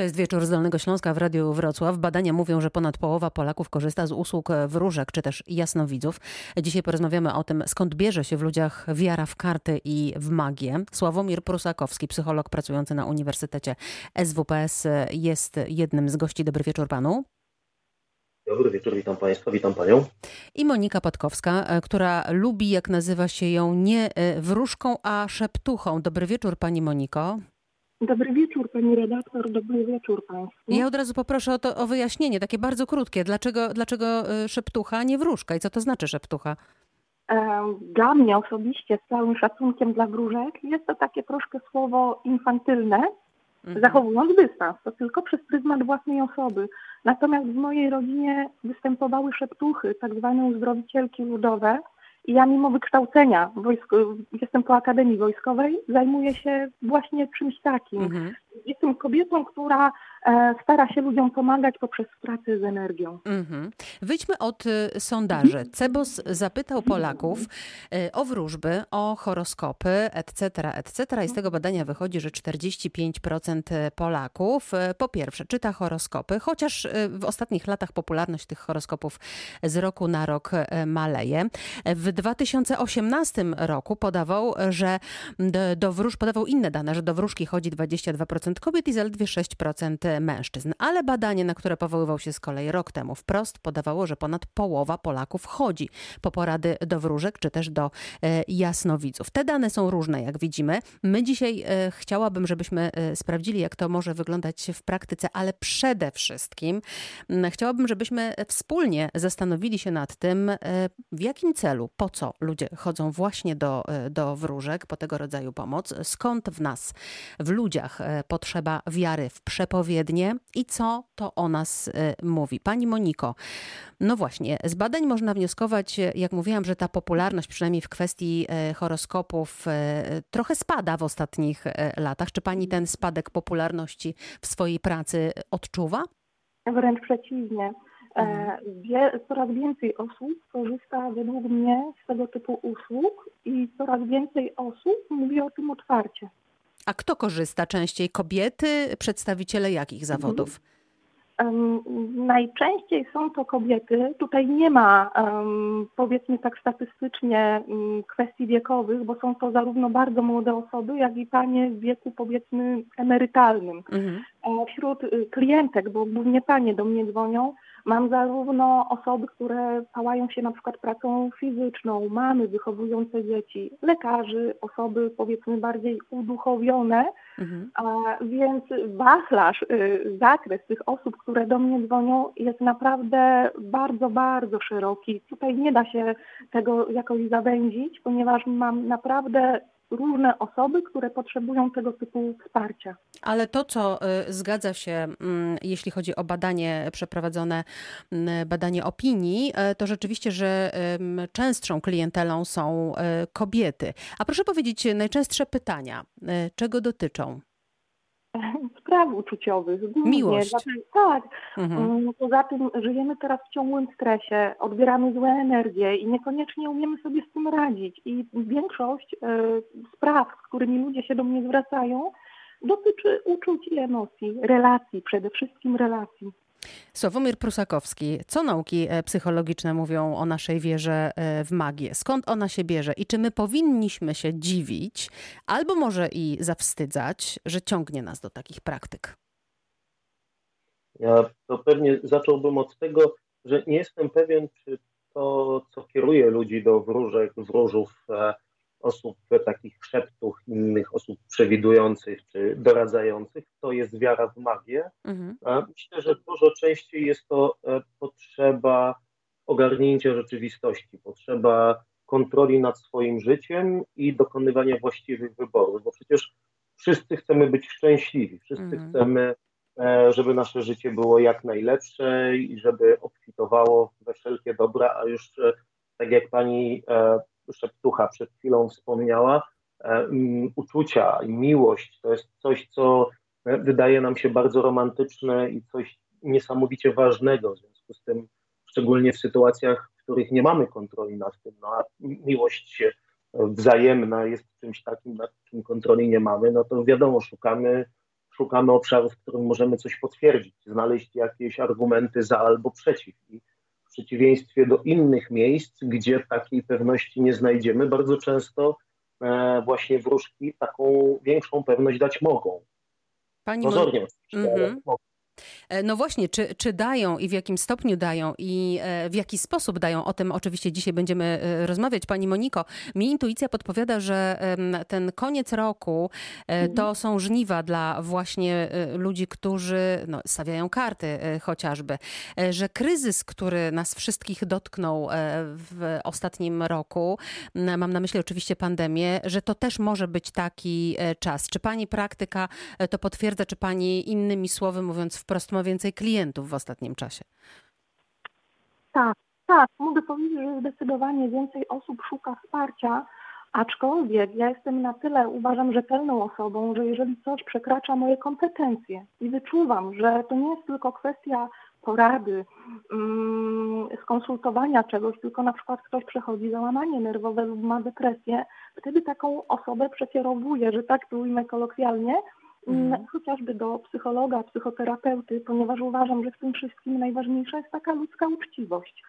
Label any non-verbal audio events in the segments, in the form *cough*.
To jest wieczór z Dolnego Śląska w Radiu Wrocław. Badania mówią, że ponad połowa Polaków korzysta z usług wróżek czy też jasnowidzów. Dzisiaj porozmawiamy o tym, skąd bierze się w ludziach wiara w karty i w magię. Sławomir Prusakowski, psycholog pracujący na Uniwersytecie SWPS, jest jednym z gości. Dobry wieczór panu. Dobry wieczór, witam Państwa, witam Panią. I Monika Patkowska, która lubi, jak nazywa się ją, nie wróżką, a szeptuchą. Dobry wieczór Pani Moniko. Dobry wieczór pani redaktor, dobry wieczór państwu. Ja od razu poproszę o, to, o wyjaśnienie, takie bardzo krótkie. Dlaczego, dlaczego y, szeptucha, a nie wróżka? I co to znaczy szeptucha? Dla mnie osobiście, z całym szacunkiem dla wróżek, jest to takie troszkę słowo infantylne, mhm. zachowując dystans. To tylko przez pryzmat własnej osoby. Natomiast w mojej rodzinie występowały szeptuchy, tak zwane uzdrowicielki ludowe, ja mimo wykształcenia, wojsko, jestem po Akademii Wojskowej, zajmuję się właśnie czymś takim. Mhm. Jestem kobietą, która e, stara się ludziom pomagać poprzez pracę z energią. Mhm. Wyjdźmy od y, sondaży. Mhm. Cebos zapytał Polaków y, o wróżby, o horoskopy, etc., etc. I z tego badania wychodzi, że 45% Polaków y, po pierwsze czyta horoskopy, chociaż w ostatnich latach popularność tych horoskopów z roku na rok maleje. W 2018 roku podawał, że do, do wróż, podawał inne dane, że do wróżki chodzi 22% kobiet i zaledwie 6% mężczyzn. Ale badanie, na które powoływał się z kolei rok temu, wprost podawało, że ponad połowa Polaków chodzi po porady do wróżek czy też do e, jasnowidzów. Te dane są różne, jak widzimy. My dzisiaj e, chciałabym, żebyśmy e, sprawdzili, jak to może wyglądać w praktyce, ale przede wszystkim chciałabym, żebyśmy wspólnie zastanowili się nad tym, w jakim celu, po co ludzie chodzą właśnie do, do wróżek, po tego rodzaju pomoc, skąd w nas, w ludziach potrzeba wiary w przepowiednie i co to o nas y, mówi. Pani Moniko, no właśnie, z badań można wnioskować, jak mówiłam, że ta popularność, przynajmniej w kwestii y, horoskopów, y, trochę spada w ostatnich latach. Czy pani ten spadek popularności w swojej pracy odczuwa? Wręcz przeciwnie. E, mhm. Coraz więcej osób korzysta według mnie z tego typu usług i coraz więcej osób mówi o tym otwarcie. A kto korzysta częściej? Kobiety, przedstawiciele jakich zawodów? Um, najczęściej są to kobiety. Tutaj nie ma, um, powiedzmy tak statystycznie, um, kwestii wiekowych, bo są to zarówno bardzo młode osoby, jak i panie w wieku powiedzmy emerytalnym. Mhm. Wśród y, klientek, bo głównie panie do mnie dzwonią, Mam zarówno osoby, które pałają się na przykład pracą fizyczną, mamy wychowujące dzieci, lekarzy, osoby powiedzmy bardziej uduchowione, mhm. a więc wachlarz, y, zakres tych osób, które do mnie dzwonią jest naprawdę bardzo, bardzo szeroki. Tutaj nie da się tego jakoś zawęzić, ponieważ mam naprawdę różne osoby, które potrzebują tego typu wsparcia. Ale to, co y, zgadza się, mm, jeśli chodzi o badanie przeprowadzone, mm, badanie opinii, y, to rzeczywiście, że częstszą klientelą są y, kobiety. A proszę powiedzieć, najczęstsze pytania, czego dotyczą? *laughs* spraw uczuciowych. Głównie. Miłość. tak. Mhm. Mm, poza tym żyjemy teraz w ciągłym stresie, odbieramy złe energie i niekoniecznie umiemy sobie z tym radzić. I większość y, spraw, z którymi ludzie się do mnie zwracają, dotyczy uczuć i emocji, relacji, przede wszystkim relacji. Sławomir Prusakowski, co nauki e, psychologiczne mówią o naszej wierze e, w magię? Skąd ona się bierze i czy my powinniśmy się dziwić, albo może i zawstydzać, że ciągnie nas do takich praktyk? Ja to pewnie zacząłbym od tego, że nie jestem pewien, czy to, co kieruje ludzi do wróżek, wróżów, e, osób takich szeptów, innych osób przewidujących czy doradzających, to jest wiara w magię. Mhm. Myślę, że dużo częściej jest to e, potrzeba ogarnięcia rzeczywistości, potrzeba kontroli nad swoim życiem i dokonywania właściwych wyborów, bo przecież wszyscy chcemy być szczęśliwi, wszyscy mhm. chcemy, e, żeby nasze życie było jak najlepsze i żeby obfitowało we wszelkie dobra, a już e, tak jak pani Szeptucha przed chwilą wspomniała, e, uczucia i miłość to jest coś, co e, wydaje nam się bardzo romantyczne i coś niesamowicie ważnego. W związku z tym, szczególnie w sytuacjach, w których nie mamy kontroli nad tym, no a miłość wzajemna jest czymś takim, nad czym kontroli nie mamy, no to wiadomo, szukamy, szukamy obszarów, w którym możemy coś potwierdzić, znaleźć jakieś argumenty za albo przeciw. I w przeciwieństwie do innych miejsc, gdzie takiej pewności nie znajdziemy, bardzo często e, właśnie wróżki taką większą pewność dać mogą. Pani Pozornie, mm -hmm. mogą. E, no właśnie, czy, czy dają i w jakim stopniu dają i e, w jaki sposób dają, o tym oczywiście dzisiaj będziemy e, rozmawiać. Pani Moniko, mi intuicja podpowiada, że ten koniec roku mhm. to są żniwa dla właśnie ludzi, którzy no, stawiają karty chociażby, że kryzys, który nas wszystkich dotknął w ostatnim roku, mam na myśli oczywiście pandemię, że to też może być taki czas. Czy pani praktyka to potwierdza, czy pani innymi słowy mówiąc w wprost ma więcej klientów w ostatnim czasie. Tak, tak. Mogę powiedzieć, że zdecydowanie więcej osób szuka wsparcia, aczkolwiek ja jestem na tyle, uważam, rzetelną osobą, że jeżeli coś przekracza moje kompetencje i wyczuwam, że to nie jest tylko kwestia porady, mm, skonsultowania czegoś, tylko na przykład ktoś przechodzi załamanie nerwowe lub ma depresję, wtedy taką osobę przekierowuję, że tak to kolokwialnie, mhm. chociażby do psychologa, psychoterapeuty, ponieważ uważam, że w tym wszystkim najważniejsza jest taka ludzka uczciwość.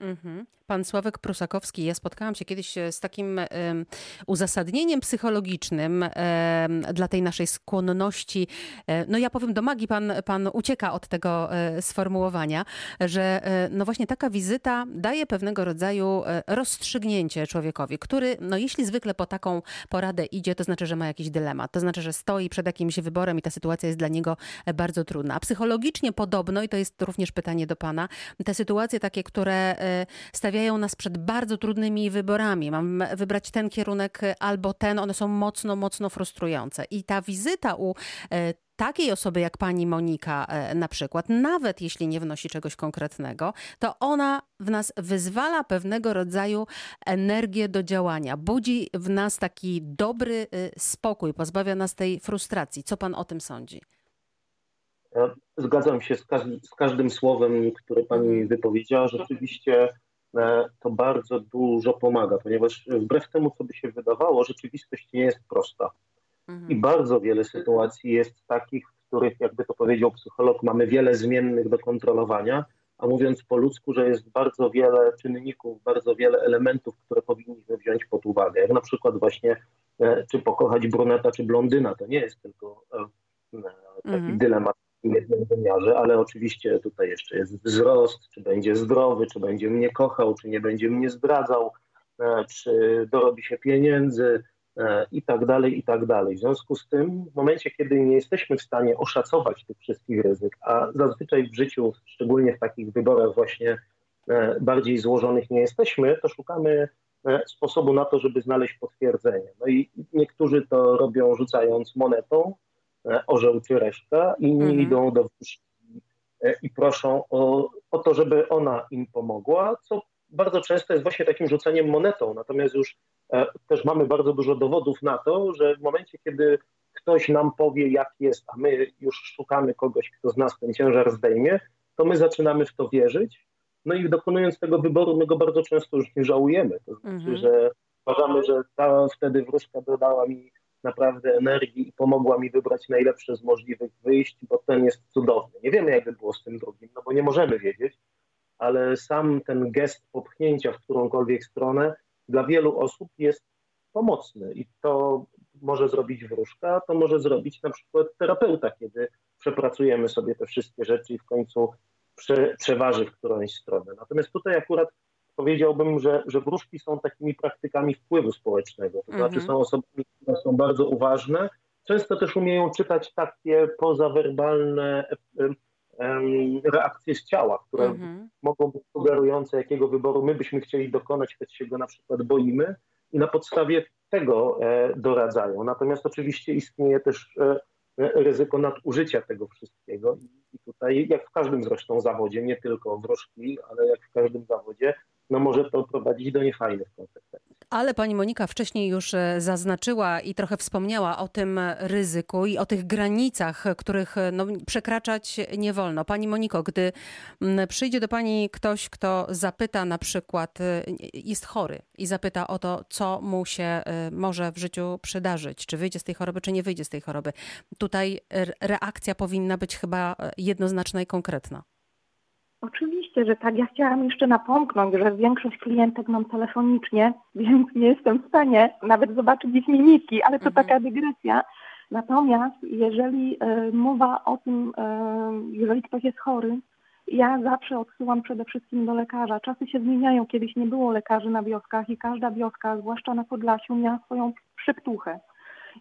Mhm. Pan Sławek Prusakowski, ja spotkałam się kiedyś e, z takim um, uzasadnieniem psychologicznym um, dla tej naszej skłonności. Um, no ja powiem do magii, pan, pan ucieka od tego sformułowania, że no właśnie taka wizyta daje pewnego rodzaju rozstrzygnięcie człowiekowi, który no jeśli zwykle po taką poradę idzie, to znaczy, że ma jakiś dylemat, to znaczy, że stoi przed jakimś wyborem i ta sytuacja jest dla niego bardzo trudna. A psychologicznie podobno, i to jest również pytanie do pana, te sytuacje takie, które stawiają nas przed bardzo trudnymi wyborami. Mam wybrać ten kierunek albo ten, one są mocno, mocno frustrujące. I ta wizyta u e, takiej osoby jak pani Monika na przykład, nawet jeśli nie wnosi czegoś konkretnego, to ona w nas wyzwala pewnego rodzaju energię do działania, budzi w nas taki dobry spokój, pozbawia nas tej frustracji. Co pan o tym sądzi? Zgadzam się z, każdym, z każdym słowem, które pani mhm. wypowiedziała. Rzeczywiście e, to bardzo dużo pomaga, ponieważ wbrew temu, co by się wydawało, rzeczywistość nie jest prosta. Mhm. I bardzo wiele sytuacji jest takich, w których, jakby to powiedział psycholog, mamy wiele zmiennych do kontrolowania, a mówiąc po ludzku, że jest bardzo wiele czynników, bardzo wiele elementów, które powinniśmy wziąć pod uwagę. Jak na przykład właśnie, e, czy pokochać bruneta, czy blondyna, to nie jest tylko e, taki mhm. dylemat jednym wymiarze, ale oczywiście tutaj jeszcze jest wzrost, czy będzie zdrowy, czy będzie mnie kochał, czy nie będzie mnie zdradzał, e, czy dorobi się pieniędzy e, i tak dalej, i tak dalej. W związku z tym, w momencie, kiedy nie jesteśmy w stanie oszacować tych wszystkich ryzyk, a zazwyczaj w życiu, szczególnie w takich wyborach właśnie e, bardziej złożonych nie jesteśmy, to szukamy sposobu na to, żeby znaleźć potwierdzenie. No i niektórzy to robią rzucając monetą, E, orzeł czy reszta, inni mhm. idą do wróżki e, i proszą o, o to, żeby ona im pomogła, co bardzo często jest właśnie takim rzuceniem monetą. Natomiast już e, też mamy bardzo dużo dowodów na to, że w momencie, kiedy ktoś nam powie, jak jest, a my już szukamy kogoś, kto z nas ten ciężar zdejmie, to my zaczynamy w to wierzyć. No i dokonując tego wyboru, my go bardzo często już nie żałujemy. To znaczy, mhm. że uważamy, że ta wtedy wróżka dodała mi naprawdę energii i pomogła mi wybrać najlepsze z możliwych wyjść, bo ten jest cudowny. Nie wiemy, jakby było z tym drugim, no bo nie możemy wiedzieć, ale sam ten gest popchnięcia w którąkolwiek stronę dla wielu osób jest pomocny i to może zrobić wróżka, to może zrobić na przykład terapeuta, kiedy przepracujemy sobie te wszystkie rzeczy i w końcu prze, przeważy w którąś stronę. Natomiast tutaj akurat powiedziałbym, że, że wróżki są takimi praktykami wpływu społecznego. To znaczy mhm. są osobami, są bardzo uważne, często też umieją czytać takie pozawerbalne reakcje z ciała, które mhm. mogą być sugerujące, jakiego wyboru my byśmy chcieli dokonać, choć się go na przykład boimy i na podstawie tego e, doradzają. Natomiast oczywiście istnieje też e, ryzyko nadużycia tego wszystkiego i tutaj, jak w każdym zresztą zawodzie, nie tylko wróżki, ale jak w każdym zawodzie, no może to prowadzić do niefajnych konsekwencji. Ale pani Monika wcześniej już e, zaznaczyła i trochę wspomniała o tym ryzyku i o tych granicach, których e, no, przekraczać nie wolno. Pani Moniko, gdy przyjdzie do pani ktoś, kto zapyta na przykład, e, jest chory i zapyta o to, co mu się może w życiu przydarzyć, czy wyjdzie z tej choroby, czy nie wyjdzie z tej choroby. Tutaj reakcja powinna być chyba jednoznaczna i konkretna. Oczywiście, że tak. Ja chciałam jeszcze napomknąć, że większość klientek mam telefonicznie, *laughs* więc nie jestem w stanie nawet zobaczyć ich mimiki, ale to mhm. taka dygresja. Natomiast jeżeli y, mowa o tym, y, jeżeli ktoś jest chory, ja zawsze odsyłam przede wszystkim do lekarza. Czasy się zmieniają. Kiedyś nie było lekarzy na wioskach i każda wioska, zwłaszcza na Podlasiu, miała swoją szeptuchę.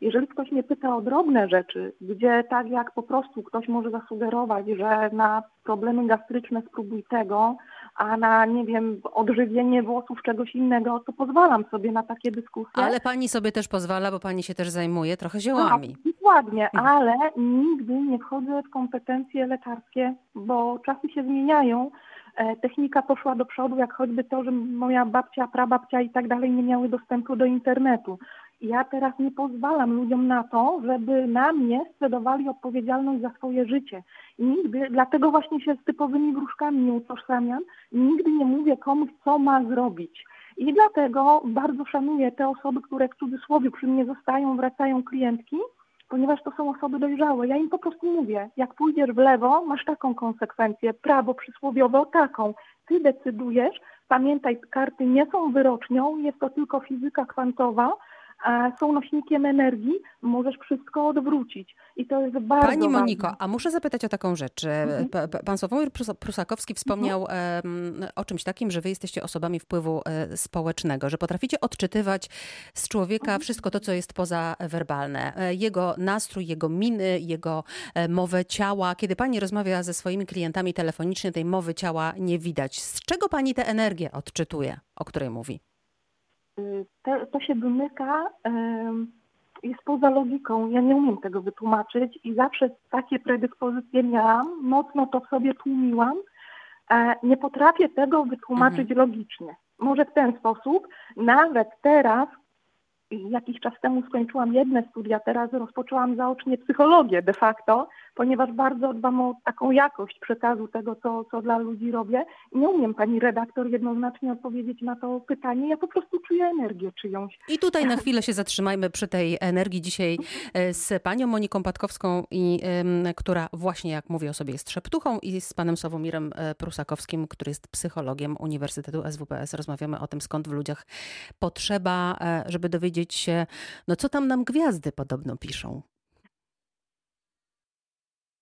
Jeżeli ktoś mnie pyta o drobne rzeczy, gdzie tak jak po prostu ktoś może zasugerować, że na problemy gastryczne spróbuj tego, a na, nie wiem, odżywienie włosów czegoś innego, to pozwalam sobie na takie dyskusje. Ale pani sobie też pozwala, bo pani się też zajmuje trochę ziołami. Tak, dokładnie, mhm. ale nigdy nie wchodzę w kompetencje lekarskie, bo czasy się zmieniają. E, technika poszła do przodu, jak choćby to, że moja babcia, prababcia i tak dalej nie miały dostępu do internetu ja teraz nie pozwalam ludziom na to, żeby na mnie sprzedawali odpowiedzialność za swoje życie. Nigdy, dlatego właśnie się z typowymi wróżkami nie utożsamiam, nigdy nie mówię komuś, co ma zrobić. I dlatego bardzo szanuję te osoby, które w cudzysłowie przy mnie zostają, wracają klientki, ponieważ to są osoby dojrzałe. Ja im po prostu mówię, jak pójdziesz w lewo, masz taką konsekwencję, prawo przysłowiowe taką. Ty decydujesz, pamiętaj, karty nie są wyrocznią, jest to tylko fizyka kwantowa, są nośnikiem energii, możesz wszystko odwrócić. I to jest bardzo Pani Moniko, ważne. a muszę zapytać o taką rzecz. Mhm. Pan Sławomir Prusakowski wspomniał mhm. o czymś takim, że wy jesteście osobami wpływu e, społecznego, że potraficie odczytywać z człowieka mhm. wszystko to, co jest pozawerbalne. E, jego nastrój, jego miny, jego e, mowę ciała. Kiedy pani rozmawia ze swoimi klientami telefonicznie, tej mowy ciała nie widać. Z czego pani tę energię odczytuje, o której mówi? Te, to się wymyka, jest poza logiką. Ja nie umiem tego wytłumaczyć i zawsze takie predyspozycje miałam, mocno to w sobie tłumiłam. E, nie potrafię tego wytłumaczyć mhm. logicznie. Może w ten sposób, nawet teraz, jakiś czas temu skończyłam jedne studia, teraz rozpoczęłam zaocznie psychologię de facto, ponieważ bardzo dbam o taką jakość przekazu tego, co, co dla ludzi robię. Nie umiem pani redaktor jednoznacznie odpowiedzieć na to pytanie. Ja po prostu czuję energię czyjąś. I tutaj na chwilę się zatrzymajmy przy tej energii dzisiaj e, z panią Moniką Patkowską, i, która właśnie, jak mówię o sobie, jest szeptuchą i z panem Sławomirem e, Prusakowskim, który jest psychologiem Uniwersytetu SWPS. Rozmawiamy o tym, skąd w ludziach potrzeba, e, żeby dowiedzieć się, no co tam nam gwiazdy podobno piszą.